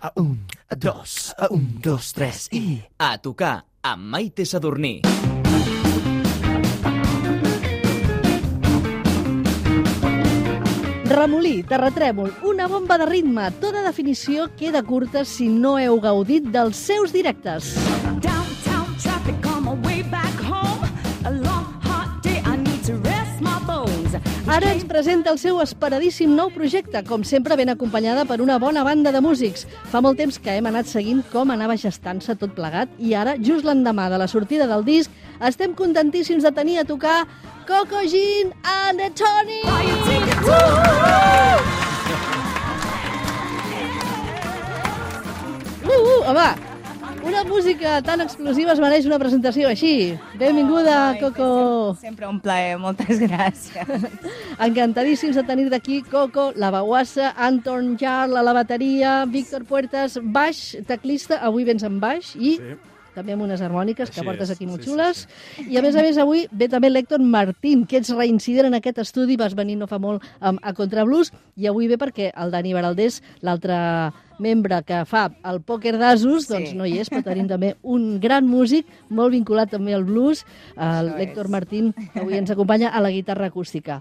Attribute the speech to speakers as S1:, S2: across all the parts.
S1: A un, a dos, a un, dos, tres i...
S2: A tocar amb Maite Sadurní.
S3: Remolí, terratrèmol, una bomba de ritme. Tota definició queda curta si no heu gaudit dels seus directes. Ara ens presenta el seu esperadíssim nou projecte, com sempre ben acompanyada per una bona banda de músics. Fa molt temps que hem anat seguint com anava gestant-se tot plegat i ara, just l'endemà de la sortida del disc, estem contentíssims de tenir a tocar Coco Jean and the Tony!
S4: Ticket to
S3: Uh, uh, home, una música tan explosiva es mereix una presentació així. Benvinguda, Coco.
S5: Sempre un plaer, moltes gràcies.
S3: Encantadíssims de tenir d'aquí Coco, la baguassa, Anton Jarl a la bateria, Víctor Puertas, baix, teclista, avui vens amb baix i sí. També amb unes harmòniques que
S1: Així
S3: portes
S1: és,
S3: aquí molt
S1: sí, sí,
S3: xules. I a més a més avui ve també l'Hèctor Martín, que ets reincident en aquest estudi, vas venir no fa molt um, a Contrablues, i avui ve perquè el Dani Baraldés, l'altre membre que fa el pòquer d'asos,
S5: Sí.
S3: doncs no hi és, però tenim també un gran músic, molt vinculat també al blues, l'Hèctor
S5: és.
S3: Martín, que avui ens acompanya a la guitarra acústica.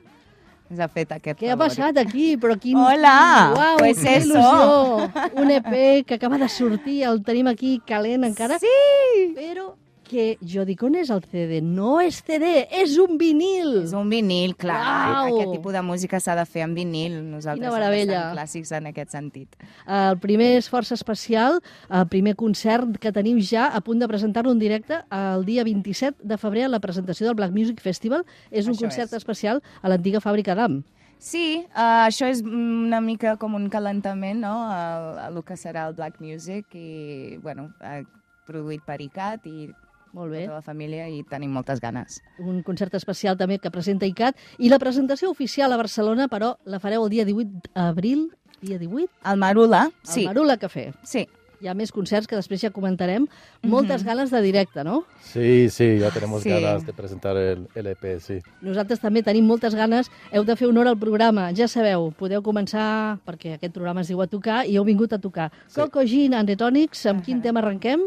S5: Ens ha fet aquest
S3: Què ha
S5: favor.
S3: passat aquí? Però quin...
S5: Hola!
S3: Uau,
S5: Pues
S3: quina
S5: eso.
S3: il·lusió! Un EP que acaba de sortir, el tenim aquí calent encara.
S5: Sí!
S3: Però que jo dic, on és el CD? No és CD, és un vinil!
S5: És un vinil, clar.
S3: Uau!
S5: Aquest tipus de música s'ha de fer en vinil. Nosaltres
S3: Quina
S5: som clàssics en aquest sentit.
S3: El primer és força especial, el primer concert que tenim ja a punt de presentar-lo en directe el dia 27 de febrer a la presentació del Black Music Festival. És un
S5: Això
S3: concert
S5: és.
S3: especial a l'antiga fàbrica d'Am.
S5: Sí, uh, això és una mica com un calentament, no?, a, a el que serà el Black Music i, bueno, uh, produït per ICAT i
S3: Molt bé.
S5: tota la família i tenim moltes ganes.
S3: un concert especial també que presenta ICAT, i la presentació oficial a Barcelona, però la fareu el dia 18 d'abril, dia 18,
S5: El Marula,
S3: al
S5: sí,
S3: Marula Café.
S5: sí.
S3: Hi ha més concerts que després ja comentarem. Moltes ganes de directe, no?
S6: Sí, sí, ya tenemos
S5: Sí.
S6: ganas de presentar el, el EP, sí.
S3: Nosaltres també tenim moltes ganes. Heu de fer honor al programa. Ja sabeu, podeu començar, perquè aquest programa es diu a tocar, i heu vingut a tocar.
S6: Sí.
S3: Coco Gin and the Tonics, amb quin tema arrenquem?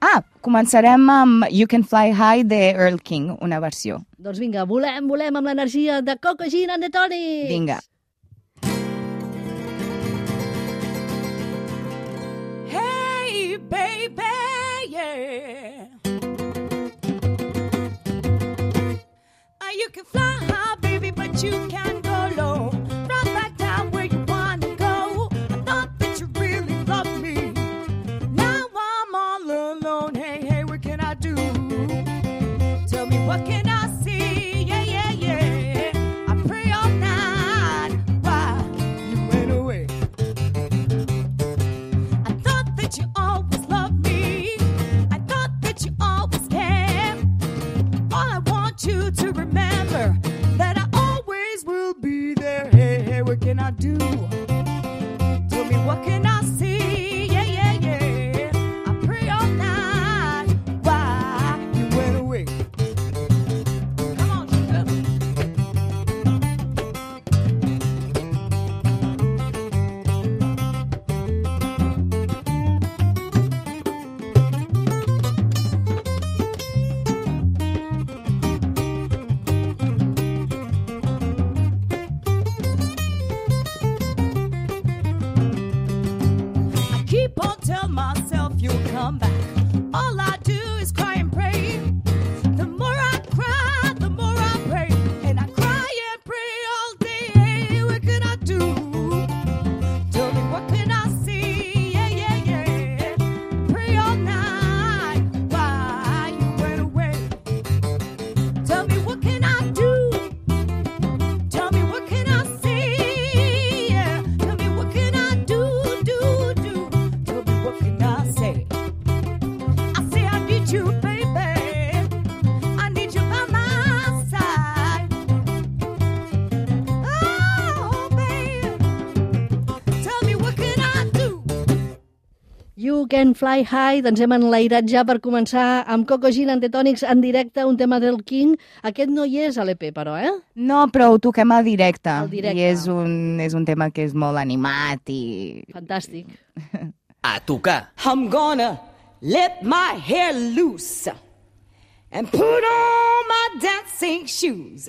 S5: Ah, començarem amb You Can Fly High de Earl King, una versió.
S3: Doncs vinga, volem, volem amb l'energia de Coco Gin and the Tonics!
S5: Vinga.
S4: Can Fly High,
S3: doncs hem enlairat ja per començar amb Coco Gin and the Tonics en directe, un tema del King. Aquest no hi és a l'EP, però, eh?
S5: No, però ho toquem al directe.
S3: Al directe.
S5: I és un, és un tema que és molt animat i...
S3: Fantàstic.
S2: a tocar.
S5: I'm gonna let my hair loose and put on my dancing shoes.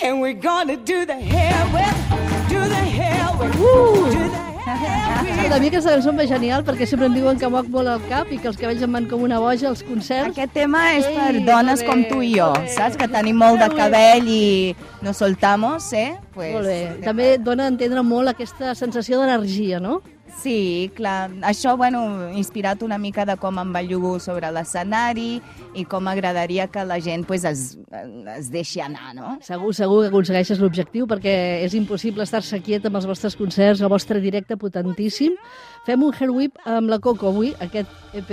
S5: And we're gonna do the hair whip, do the hair whip, do the hair.
S3: A mi aquesta cançó em ve genial perquè sempre em diuen que moc molt el cap i que els cabells em van com una boja als concerts.
S7: Aquest tema és per
S3: Ei,
S7: dones
S3: molt
S7: com
S3: bé,
S7: tu i jo,
S3: bé.
S7: saps? Que tenim molt de
S3: bé.
S7: cabell i nos soltamos, eh? Pues,
S3: Molt bé. També dona a entendre molt aquesta sensació d'energia, no?
S7: Sí, clar. Això, bueno, inspirat una mica de com em bellugo sobre l'escenari i com m'agradaria que la gent pues, es, es deixi anar, no?
S3: Segur, segur que aconsegueixes l'objectiu perquè és impossible estar-se quiet amb els vostres concerts, el vostre directe potentíssim. Fem un hair whip amb la Coco avui, aquest EP,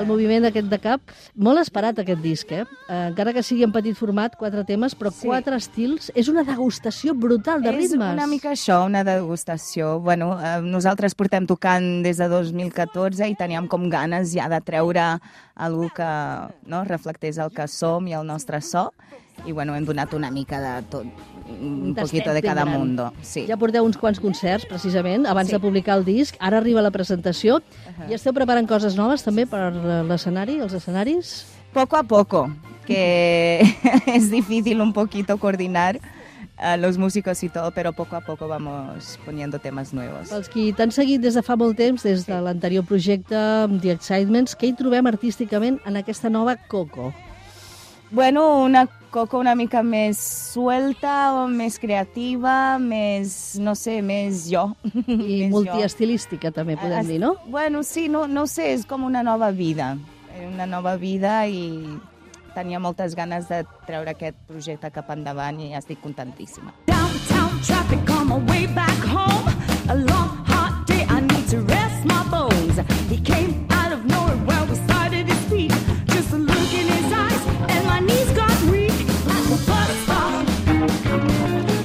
S3: el moviment aquest de cap. Molt esperat aquest disc, eh? eh encara que sigui en petit format, quatre temes, però
S7: Sí.
S3: quatre estils. És una degustació brutal de
S7: és
S3: ritmes.
S7: una mica això, una degustació. Bueno, eh, nosaltres portem tocant des de 2014 i teníem com ganes ja de treure algú que no, reflectés el que som i el nostre so. I bueno, hem donat una mica de tot, un poquito de cada mundo. Sí.
S3: Ja porteu uns quants concerts, precisament, abans
S7: Sí.
S3: de publicar el disc. Ara arriba la presentació. I esteu preparant coses noves també per l'escenari, els escenaris?
S7: Poco a poco, que es difícil un poquito coordinar a los músicos y todo, pero poco a poco vamos poniendo temas nuevos.
S3: Pels qui t'han seguit des de fa molt temps, des de l'anterior projecte, The Excitements, què hi trobem artísticament en aquesta nova Coco?
S7: Bueno, una Coco una mica més suelta, o més creativa, més, no sé, més jo.
S3: I
S7: Més jo.
S3: multiestilística, també, podem dir, no?
S7: Bueno, sí, no, no sé, és com una nova vida. Eh, Una nova vida i tenia moltes ganes de treure aquest projecte cap endavant i estic contentíssima.
S5: Downtown traffic on my way back home. A long, hot day, I need to rest my bones. He came out of nowhere when we started to speak. Just a look in his eyes, and my knees got weak. At the bus stop,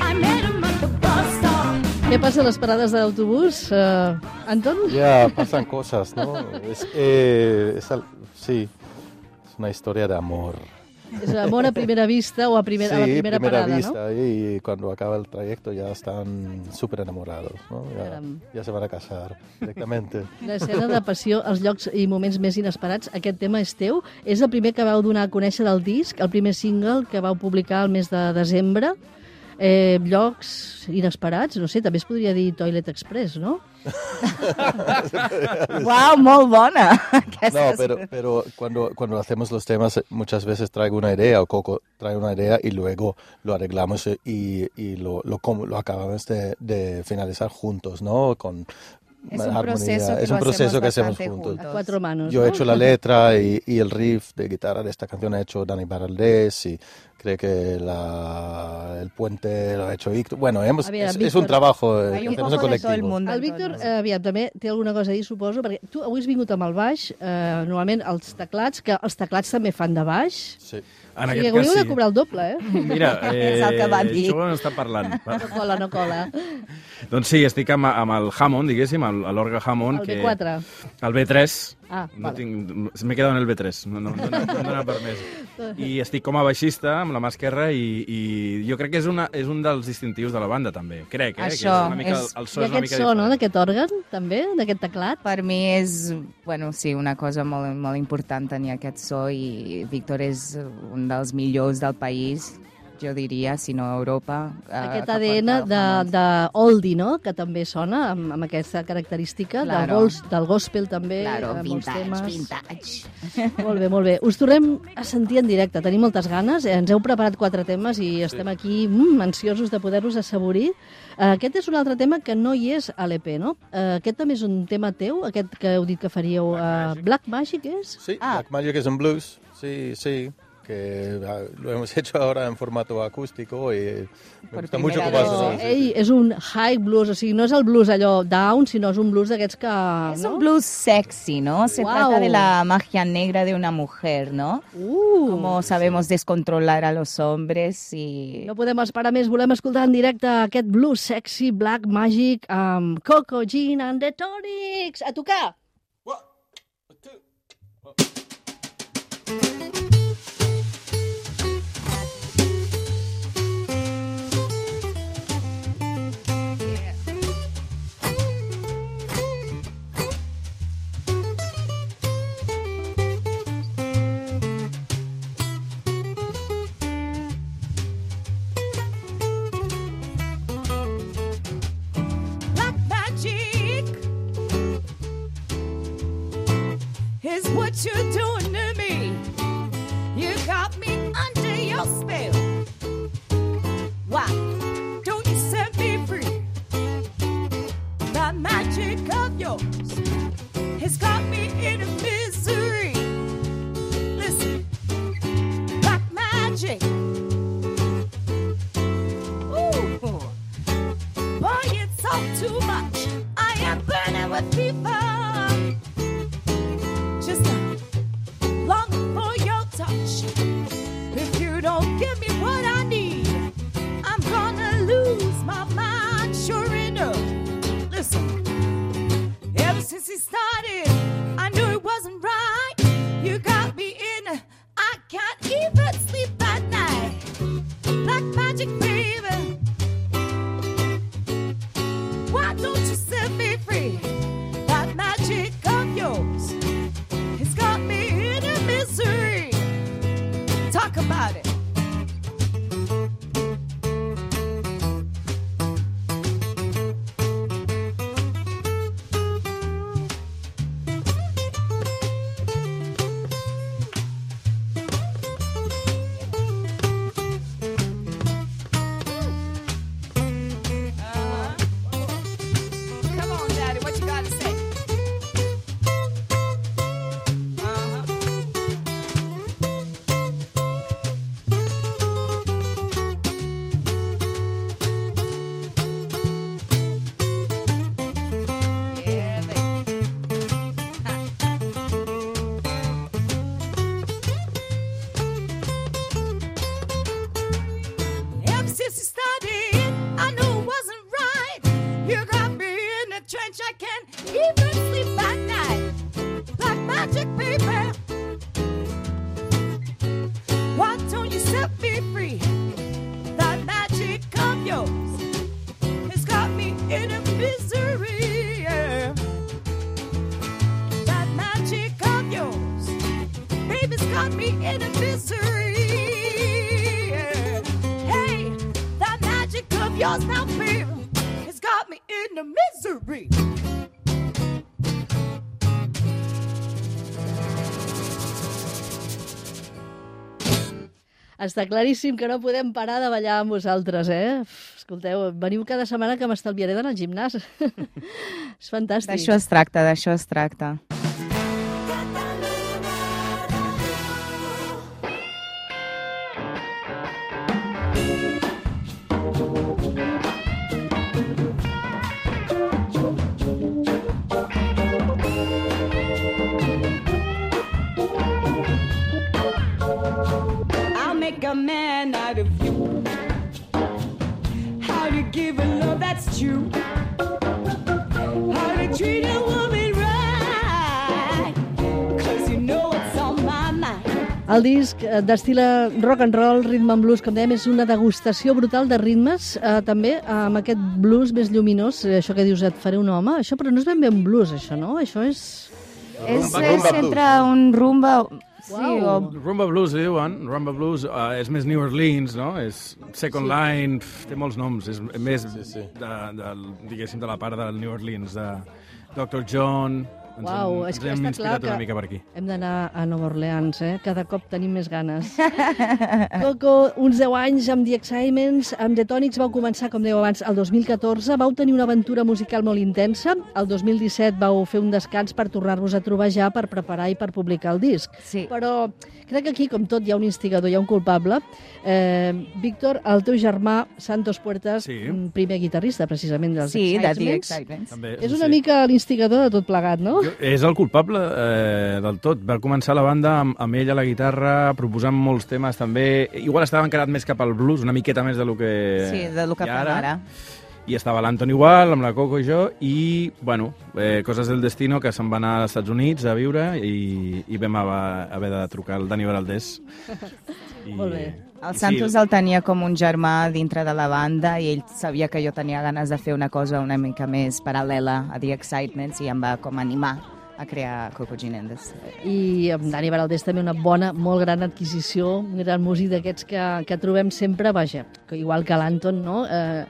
S5: I met him at the bus stop.
S3: Què passa a les parades d'autobús, uh, Anton?
S6: Ya pasan cosas, ¿no? Es, eh, es al- sí, una historia de amor.
S3: És amor a primera vista o a, primer, a la
S6: sí,
S3: primera, parada,
S6: vista y cuando acaba el trayecto ya están súper enamorados, ¿no? Ya,
S3: Caram.
S6: ya se van a casar directamente.
S3: no? L'escena de passió, els llocs i moments més inesperats, aquest tema és teu. És el primer que vau donar a conèixer del disc, el primer single que vau publicar el mes de desembre. Eh, llocs inesperats, no sé, també es podria dir Toilet Express, no?
S7: Uau, molt bona!
S6: No, pero, pero cuando, cuando hacemos los temas, eh, muchas veces traigo una idea, o Coco trae una idea y luego lo arreglamos eh, y, y lo, lo, lo acabamos de, de finalizar juntos, ¿no? Con
S7: Es un
S6: armonía.
S7: proceso que
S6: es un proceso que
S7: hacemos
S6: juntos.
S7: juntos.
S3: A quatre manos,
S6: Yo
S3: no?
S6: he hecho la letra y, y el riff de guitarra de esta canción ha hecho Dani Baraldés y creo que la, el puente lo ha hecho Víctor. Bueno, hemos,
S3: A veure,
S6: es, es
S3: Víctor,
S6: un trabajo eh, que
S7: un
S6: hacemos en
S7: todo el
S6: colectivo.
S7: mundo.
S3: El Víctor, eh, aviam, també té alguna cosa a dir, suposo, perquè tu avui has vingut amb el baix, eh, normalment els teclats, que els teclats també fan de baix.
S6: Sí.
S3: o
S8: En
S3: sigui,
S8: aquest
S3: hauríeu
S8: cas
S3: de
S8: sí.
S3: cobrar el doble, eh?
S8: Mira, eh,
S7: És el que va dir.
S8: això ho hem estat parlant.
S3: No cola, no cola.
S8: doncs sí, estic amb, amb el Hammond, diguéssim, l'orgue Hammond.
S3: El
S8: que...
S3: B4.
S8: El B3.
S3: Ah,
S8: no
S3: vale.
S8: tinc, m'he quedat en el B3, no, no, no, no, no dóna per més. I estic com a baixista, amb la mà esquerra, i, i jo crec que és, una, és un dels distintius de la banda, també. Crec, eh?
S7: Això,
S8: que és una mica,
S7: és-
S8: el, el so
S3: I
S8: és una
S3: aquest
S8: mica
S3: so, no?,
S8: diferent.
S3: d'aquest òrgan, també, d'aquest teclat.
S7: Per mi és, bueno, sí, una cosa molt, molt important tenir aquest so i Víctor és un dels millors del país, jo diria, si no a Europa. eh,
S3: Aquest
S7: que
S3: ADN de, de oldie, no?, que també sona amb, amb aquesta característica, del,
S7: Claro.
S3: gols, del gospel també,
S7: Claro,
S3: amb molts
S7: vintage,
S3: temes.
S7: vintage.
S3: Molt bé, molt bé. Us tornem a sentir en directe. Tenim moltes ganes. Eh, Ens heu preparat quatre temes i estem aquí mm, ansiosos de poder-los assaborir. Eh, aquest és un altre tema que no hi és a l'EP, no? Eh, aquest també és un tema teu, aquest que heu dit que faríeu. Uh, Black Magic és?
S6: Sí,
S7: Ah.
S6: Black Magic es un blues, sí, sí, que lo hemos hecho ahora en formato acústico y me gusta mucho eso, sí,
S3: ei,
S6: sí.
S3: és un high blues, o sigui, no és el blues allò down, sinó és un blues d'aquests que...
S7: Es
S3: no?
S7: un blues sexy, ¿no? Se
S3: Wow.
S7: trata de la magia negra de una mujer, ¿no?
S3: Uh,
S7: Cómo sabemos descontrolar a los hombres y...
S3: No podem esperar més, volem escoltar en directe aquest blues sexy Black Magic amb Coco Jean and the Tonics. A tocar!
S5: is what you're doing to
S3: Està claríssim que no podem parar de ballar amb vosaltres, eh? Escolteu, veniu cada setmana que m'estalviaré d'anar al gimnàs. És fantàstic.
S7: D'això es tracta, d'això es tracta.
S3: Disc eh, d'estila rock and roll, rhythm and blues, com dèiem, és una degustació brutal de ritmes, eh, també amb aquest blues més lluminós, eh, això que dius, et faré un home, això però no és ben bé un blues, això, no? Això és...
S7: És, és entre un rumba... Sí,
S3: Uau.
S7: o
S8: Rumba Blues, li diuen. Rumba Blues uh, és més New Orleans, no? És Second
S3: Sí.
S8: Line, pf, té molts noms. És més,
S6: Sí, sí.
S8: De, de, diguéssim, de la part del New Orleans, de Dr. John... Ens,
S3: Uau,
S8: hem,
S3: és
S8: ens
S3: que
S8: hem
S3: està clar
S8: una
S3: que
S8: mica per aquí.
S3: hem d'anar a Nova Orleans, eh? Cada cop tenim més ganes. Coco, uns 10 anys amb The Excitements, amb The Tonics vau començar, com dèieu abans, el 2014, vau tenir una aventura musical molt intensa, el 2017 vau fer un descans per tornar-vos a trobar ja per preparar i per publicar el disc.
S7: Sí.
S3: Però crec que aquí, com tot, hi ha un instigador, hi ha un culpable. Eh, Víctor, el teu germà, Santos Puertas,
S8: Sí.
S3: primer guitarrista, precisament, dels
S7: Sí, de The
S3: Excitements.
S7: Excitements.
S8: També,
S3: És
S8: sí,
S3: una
S8: sí.
S3: mica l'instigador de tot plegat, no?
S8: És el culpable eh, del tot. Va començar la banda amb, amb ell a la guitarra, proposant molts temes també. Igual estava encarat més cap al blues, una miqueta més de lo que
S7: Sí, de lo que
S8: hi
S7: fem ara.
S8: I estava l'Anton igual, amb la Coco i jo, i, bueno, eh, coses del destino que se'n va anar als Estats Units a viure i, i vam haver, haver de trucar al Dani Valdés. I,
S3: Molt bé.
S7: El
S8: i
S7: Santos
S8: sí,
S7: el tenia com un germà dintre de la banda i ell sabia que jo tenia ganes de fer una cosa una mica més paral·lela a The Excitements i em va com animar a crear Coco Ginendes.
S3: I amb Dani Baraldés també una bona, molt gran adquisició, un gran músic d'aquests que, que trobem sempre, vaja, que igual que l'Anton, no? Eh,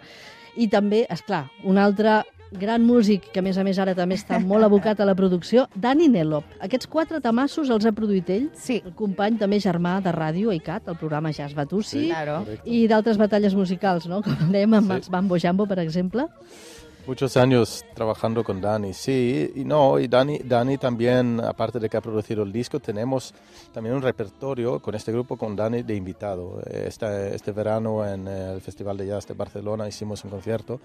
S3: I també, és clar, un altre gran músic, que a més a més ara també està molt abocat a la producció, Dani Nelop. Aquests quatre tamassos els ha produït ell,
S7: Sí,
S3: el company també germà de ràdio, ICAT, el programa Jazz Batussi,
S7: claro.
S3: i d'altres batalles musicals, no? com dèiem amb
S6: Sí.
S3: els Bambo Jambo, per exemple.
S6: Muchos años trabajando con Dani, sí, y no, y Dani, Dani también, aparte de que ha producido el disco, tenemos también un repertorio con este grupo, con Dani de invitado. Este, este verano en el Festival de Jazz de Barcelona hicimos un concierto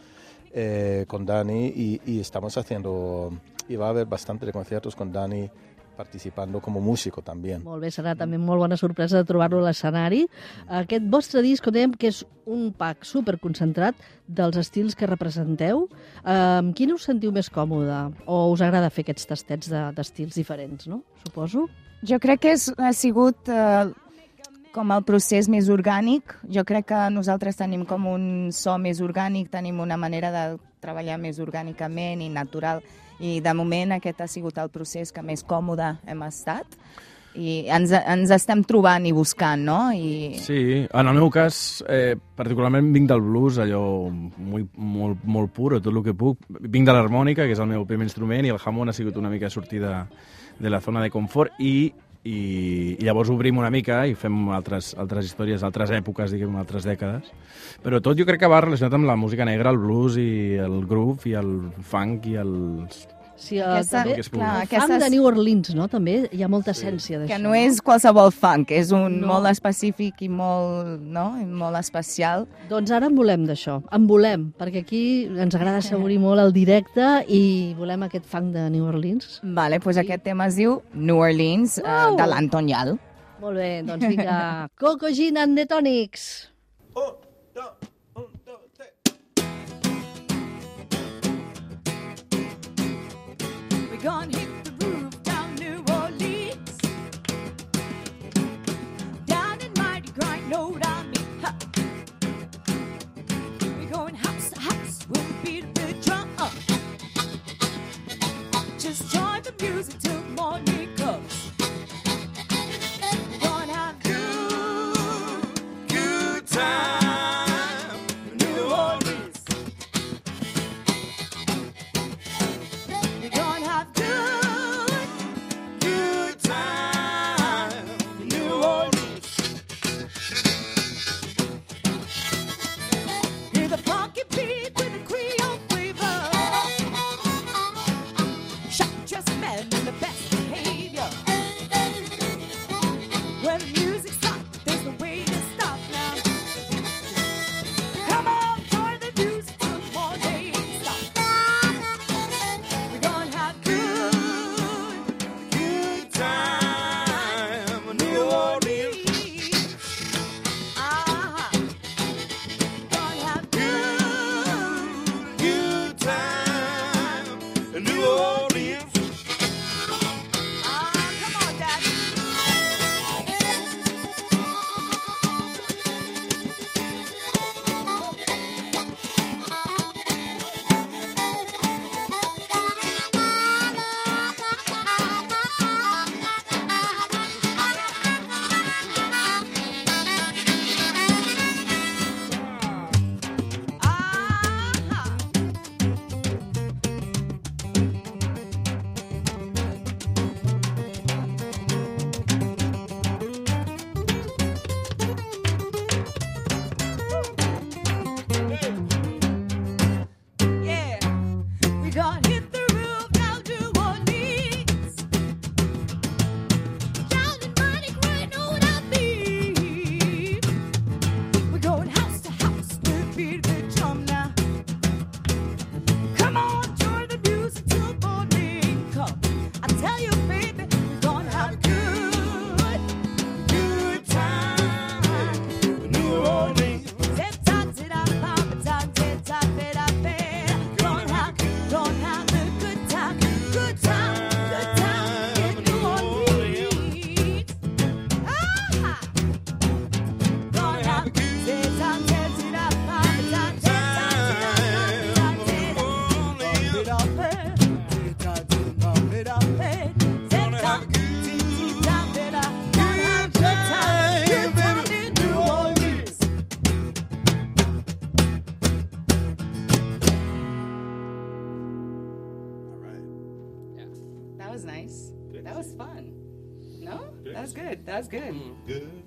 S6: eh, con Dani y, y estamos haciendo, y va a haber bastante de conciertos con Dani participando como músico también.
S3: Molt bé, serà també molt bona sorpresa de trobar-lo a l'escenari. Aquest vostre disc, com dèiem, que és un pack superconcentrat dels estils que representeu. Eh, amb quin us sentiu més còmode? O us agrada fer aquests tastets de- d'estils diferents, no? Suposo.
S7: Jo crec que és, ha sigut eh, com el procés més orgànic. Jo crec que nosaltres tenim com un so més orgànic, tenim una manera de treballar més orgànicament i natural. I de moment aquest ha sigut el procés que més còmode hem estat. I ens, ens estem trobant i buscant, no? I...
S8: Sí, en el meu cas, eh, particularment vinc del blues, allò molt, molt, molt pur, tot el que puc. Vinc de l'harmònica, que és el meu primer instrument, i el jamón ha sigut una mica sortir de, de la zona de confort, i, i, i llavors obrim una mica i fem altres, altres històries, altres èpoques, diguem, altres dècades. Però tot jo crec que va relacionat amb la música negra, el blues i el groove i el funk i els...
S3: Sí, eh,
S7: Aquesta-
S3: també,
S7: Clar,
S3: funk
S7: aquestes-
S3: de New Orleans, no? També hi ha molta essència d'això.
S7: Que no és qualsevol funk, és un
S3: No.
S7: no. molt específic i molt, no? I molt especial.
S3: Doncs ara en volem d'això, en volem, perquè aquí ens agrada assaborir molt el directe i volem aquest funk de New Orleans.
S7: Vale, doncs aquest tema es diu New Orleans, uh,
S3: Uau!
S7: de l'Anton Yal.
S3: Molt bé, doncs vinga, Coco Gin and the Tonics.
S5: We're gonna hit the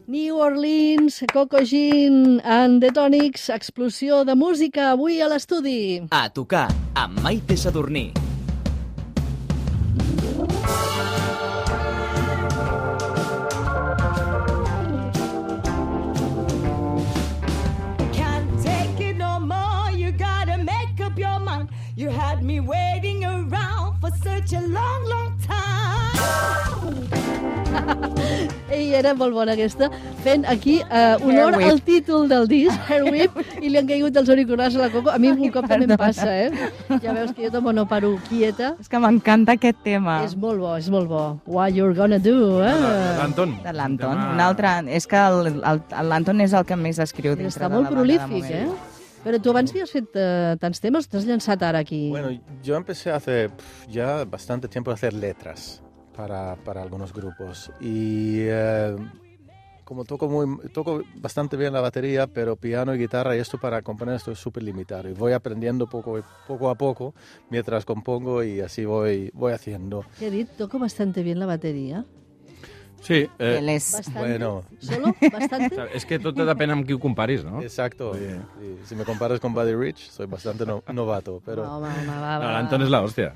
S5: New Orleans,
S3: Coco Jean and The Tonics, explosió de música avui a l'estudi.
S2: A tocar amb Maite Sadurní.
S5: Can't take it no more. You gotta make up your mind. You had me waiting around for such a long, long time.
S3: Ei, era molt bona aquesta, fent aquí eh, honor al títol del disc, Hair Whip, i li han caigut els auriculars a la Coco. A mi un cop també em passa, eh? Ja veus que jo també no paro quieta.
S7: És que m'encanta aquest tema.
S3: És molt bo, és molt bo. What you're gonna do, eh?
S8: L'Anton.
S7: De l'Anton.
S8: Tema-
S7: Un altre... És que el- el- l'Anton és el que més escriu dintre
S3: Està
S7: de
S3: molt
S7: la banda de
S3: prolífic, eh? Però tu abans havies fet eh, tants temes, t'has llançat ara aquí.
S6: Bueno, yo empecé hace ya bastante tiempo a hacer letras para, para algunos grupos y eh, como toco, muy, toco bastante bien la batería, pero piano y guitarra y esto para componer estoy súper limitado y voy aprendiendo poco, poco a poco mientras compongo y así voy, voy haciendo.
S3: Dit? Toco bastante bien la bateria.
S8: Sí, eh,
S7: Ell és...
S3: Bastante.
S6: Bueno.
S3: ¿Solo? ¿Bastante?
S8: és que tot depèn amb qui ho comparis, no?
S6: Exacto.
S8: Sí.
S6: Sí, Si me comparas con Buddy Rich, soy bastante no- novato, pero...
S3: No, home, home, va,
S8: No,
S3: va.
S8: l'Anton és la hòstia.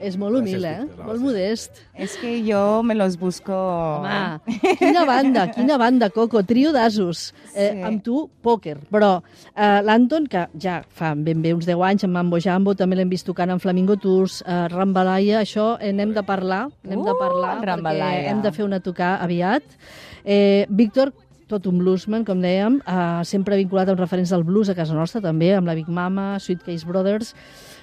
S3: És molt humil,
S8: Gràcies,
S3: eh?
S8: Víctor,
S3: Molt
S8: gràcies.
S3: modest.
S7: És que jo me los busco...
S3: Home, quina banda, quina banda, Coco, trio d'asos. Eh,
S7: Sí.
S3: Amb tu, pòquer. Però eh, l'Anton, que ja fa ben bé uns 10 anys, amb Mambo Jambo, també l'hem vist tocant en Flamingo Tours, eh, Rambalaia, això eh, n'hem de parlar, n'hem de
S7: Uh,
S3: parlar, perquè
S7: Rambalaia.
S3: hem de fer una tocar aviat. Eh, Víctor, tot un bluesman, com dèiem, eh, sempre vinculat amb referents del blues a casa nostra, també, amb la Big Mama, Sweet Case Brothers.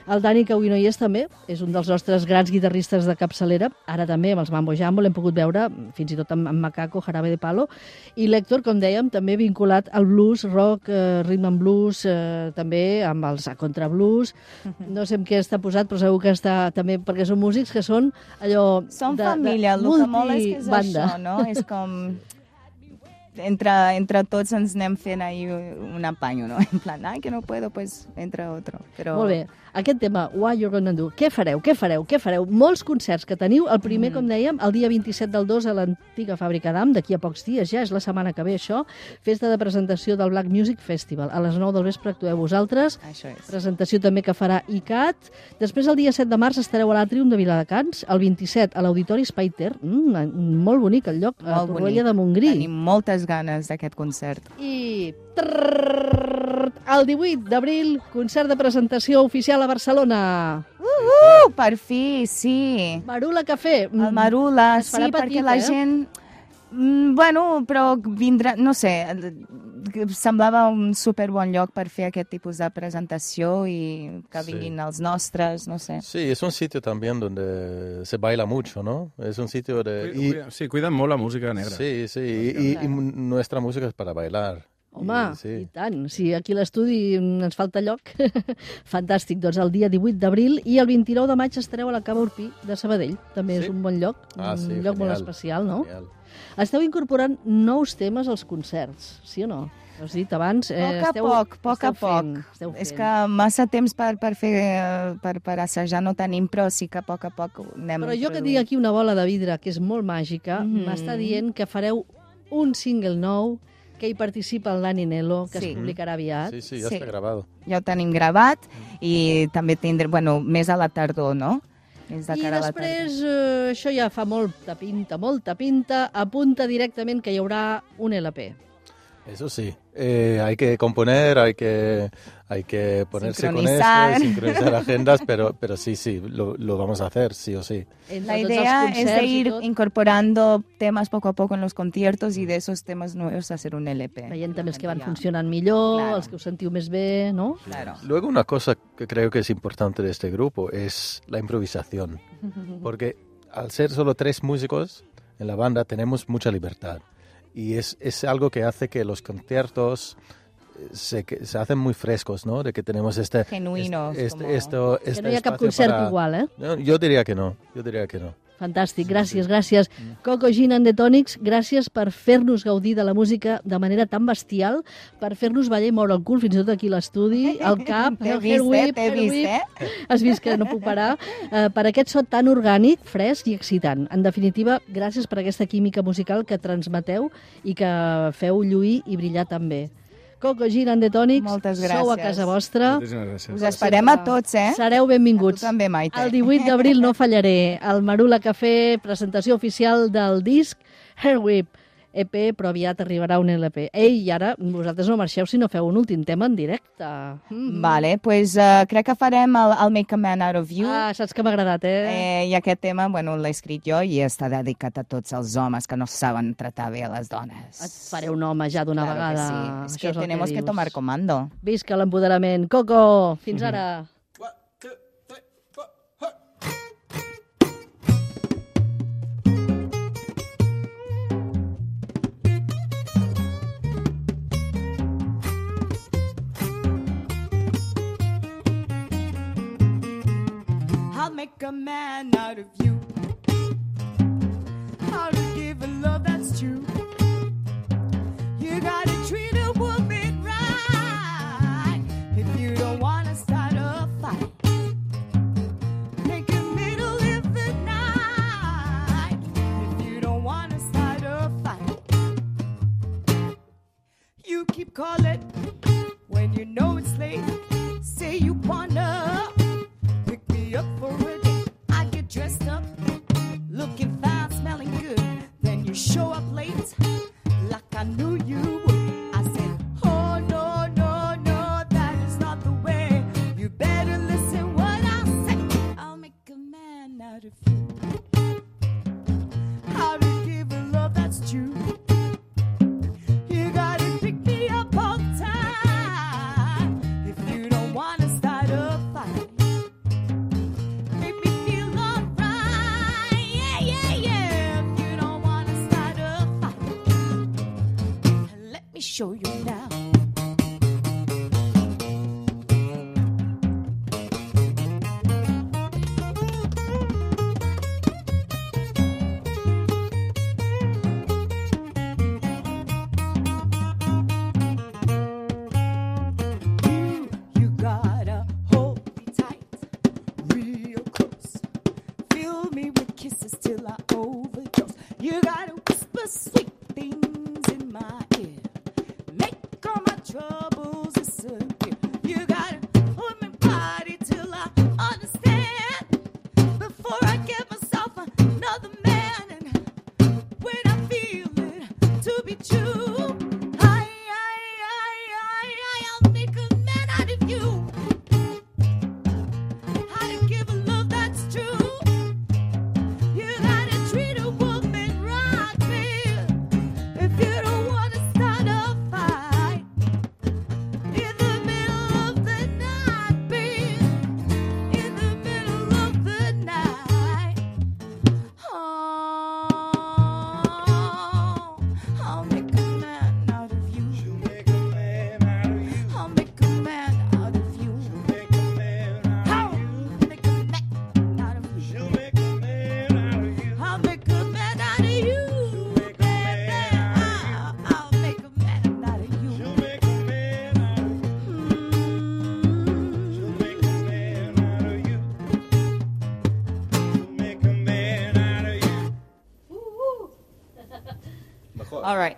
S3: El Dani, que avui no hi és també, és un dels nostres grans guitarristes de capçalera, ara també amb els Mambo Jambo l'hem pogut veure, fins i tot amb, amb Macaco, Jarabe de Palo, i l'Héctor, com dèiem, també vinculat al blues, rock, eh, rhythm and blues, eh, també amb els a contrablues, no sé en què està posat, però segur que està també, perquè són músics que són allò...
S7: Som
S3: de,
S7: família, el
S3: de
S7: que mola és que és
S3: multibanda.
S7: això, no? És com... Entre, entre tots ens anem fent ahí un apanyo, no? En plan, ai, que no puedo, pues entra otro. Però...
S3: Molt bé. Aquest tema, What You're Gonna Do, què fareu, què fareu, què fareu? Molts concerts que teniu. El primer, mm. com dèiem, el dia 27 del 2 a l'antiga fàbrica d'Am, d'aquí a pocs dies ja, és la setmana que ve això, festa de presentació del Black Music Festival. A les 9 del vespre actueu vosaltres,
S7: Això és.
S3: presentació també que farà ICAT. Després, el dia 7 de març, estareu a l'Atrium de Viladecans, el 27 a l'Auditori Spaiter, mm, molt bonic el lloc, a
S7: Molt
S3: Torroella
S7: bonic.
S3: de Montgrí.
S7: Tenim moltes ganes d'aquest concert.
S3: I trrrr, el 18 d'abril, concert de presentació oficial a Barcelona.
S7: Uh, per fi, sí.
S3: Marula Café.
S7: El Marula,
S3: es farà
S7: sí, perquè
S3: petit,
S7: la
S3: eh?
S7: gent... Mm, bueno, però vindrà, no sé, semblava un super bon lloc per fer aquest tipus de presentació i que
S6: Sí.
S7: vinguin els nostres, no sé.
S6: Sí, es un sitio también donde se baila mucho, ¿no? Es un sitio de... y-
S8: Cuida, sí, cuiden molt la música negra.
S6: Sí, sí, y, y- y nuestra música es para bailar.
S3: Home,
S6: Y-
S3: i
S6: sí.
S3: tant. Si aquí a l'estudi ens falta lloc. Fantàstic. Doncs el dia 18 d'abril i el 29 de maig estareu a la Cava Urpí de Sabadell. També
S6: Sí?
S3: és un bon lloc,
S6: Ah,
S3: un
S6: sí,
S3: lloc molt
S6: genial,
S3: especial, no?
S6: genial.
S3: Esteu incorporant nous temes als concerts, sí o no? Has dit abans... Eh,
S7: poc a
S3: esteu,
S7: poc, poc a poc.
S3: Fent,
S7: És que massa temps per, per fer, per, per assajar no tenim, però sí que a poc a poc anem
S3: Però jo que tinc aquí una bola de vidre que és molt màgica,
S7: Mhm.
S3: m'està dient que fareu un single nou que hi participa el Dani Nelo, que
S7: Sí.
S3: es publicarà aviat.
S6: Sí, sí, ya
S7: Sí.
S6: está grabado.
S7: Ja ho tenim gravat i també tindrem, bueno, més a la tardor, no? Més de
S3: I
S7: cara a la
S3: després, eh, això ja fa molta pinta, molta pinta, apunta directament que hi haurà un LP.
S6: Eso sí, eh, hay que componer, hay que, hay que ponerse con eso, sincronizar agendas, pero, pero sí, sí, lo, lo vamos a hacer, sí o sí.
S7: La idea es de ir incorporando temas poco a poco en los conciertos y de esos temas nuevos hacer un LP.
S3: veient també els que van funcionant millor,
S7: Claro.
S3: els que us sentiu més bé, no?
S7: Claro.
S6: Luego una cosa que creo que es importante de este grupo es la improvisación, porque al ser solo tres músicos en la banda tenemos mucha libertad y es, es algo que hace que los conciertos eh, se, que se hacen muy frescos, ¿no? De que tenemos este...
S7: Genuinos,
S6: Este, esto,
S3: Que
S6: este
S3: no
S6: espacio para-
S3: igual, eh?
S6: No, yo diría que no, yo diría que no.
S3: Fantàstic, gràcies, gràcies. Coco Gin and the Tonics, gràcies per fer-nos gaudir de la música de manera tan bestial, per fer-nos ballar i moure el cul fins i tot aquí l'estudi, al cap,
S9: T'he
S3: el hair
S9: eh?
S3: whip, hair
S9: vist,
S3: whip.
S9: eh?
S3: Has vist que no puc parar. Eh, per aquest so tan orgànic, fresc i excitant. En definitiva, gràcies per aquesta química musical que transmeteu i que feu lluir i brillar també. Coco Gin and the Tonics,
S9: Moltes
S3: sou a
S9: gràcies.
S3: casa vostra.
S8: Moltíssimes gràcies.
S9: Us esperem a tots, eh?
S3: Sereu benvinguts.
S9: A també, Maite.
S3: El 18 d'abril no fallaré. El Marula Cafè, presentació oficial del disc Hair Whip. EP, però aviat arribarà un LP. Ei, i ara vosaltres no marxeu si no feu un últim tema en directe. Mm.
S9: Vale, pues, uh, crec que farem el, el Make a Man Out of You.
S3: Ah, saps que m'ha agradat, eh?
S9: Eh, I aquest tema, bueno, l'he escrit jo i està dedicat a tots els homes que no saben tratar bé a les dones.
S3: Et faré un home ja d'una
S9: Claro
S3: vegada.
S9: que sí. Es
S3: Això
S9: que
S3: és el
S9: tenemos que,
S3: dius.
S9: tomar comando.
S3: Visca l'empoderament. Coco, fins ara.
S7: I'll make a man out of you. How to give a love that's true. You gotta treat me show you now. All right.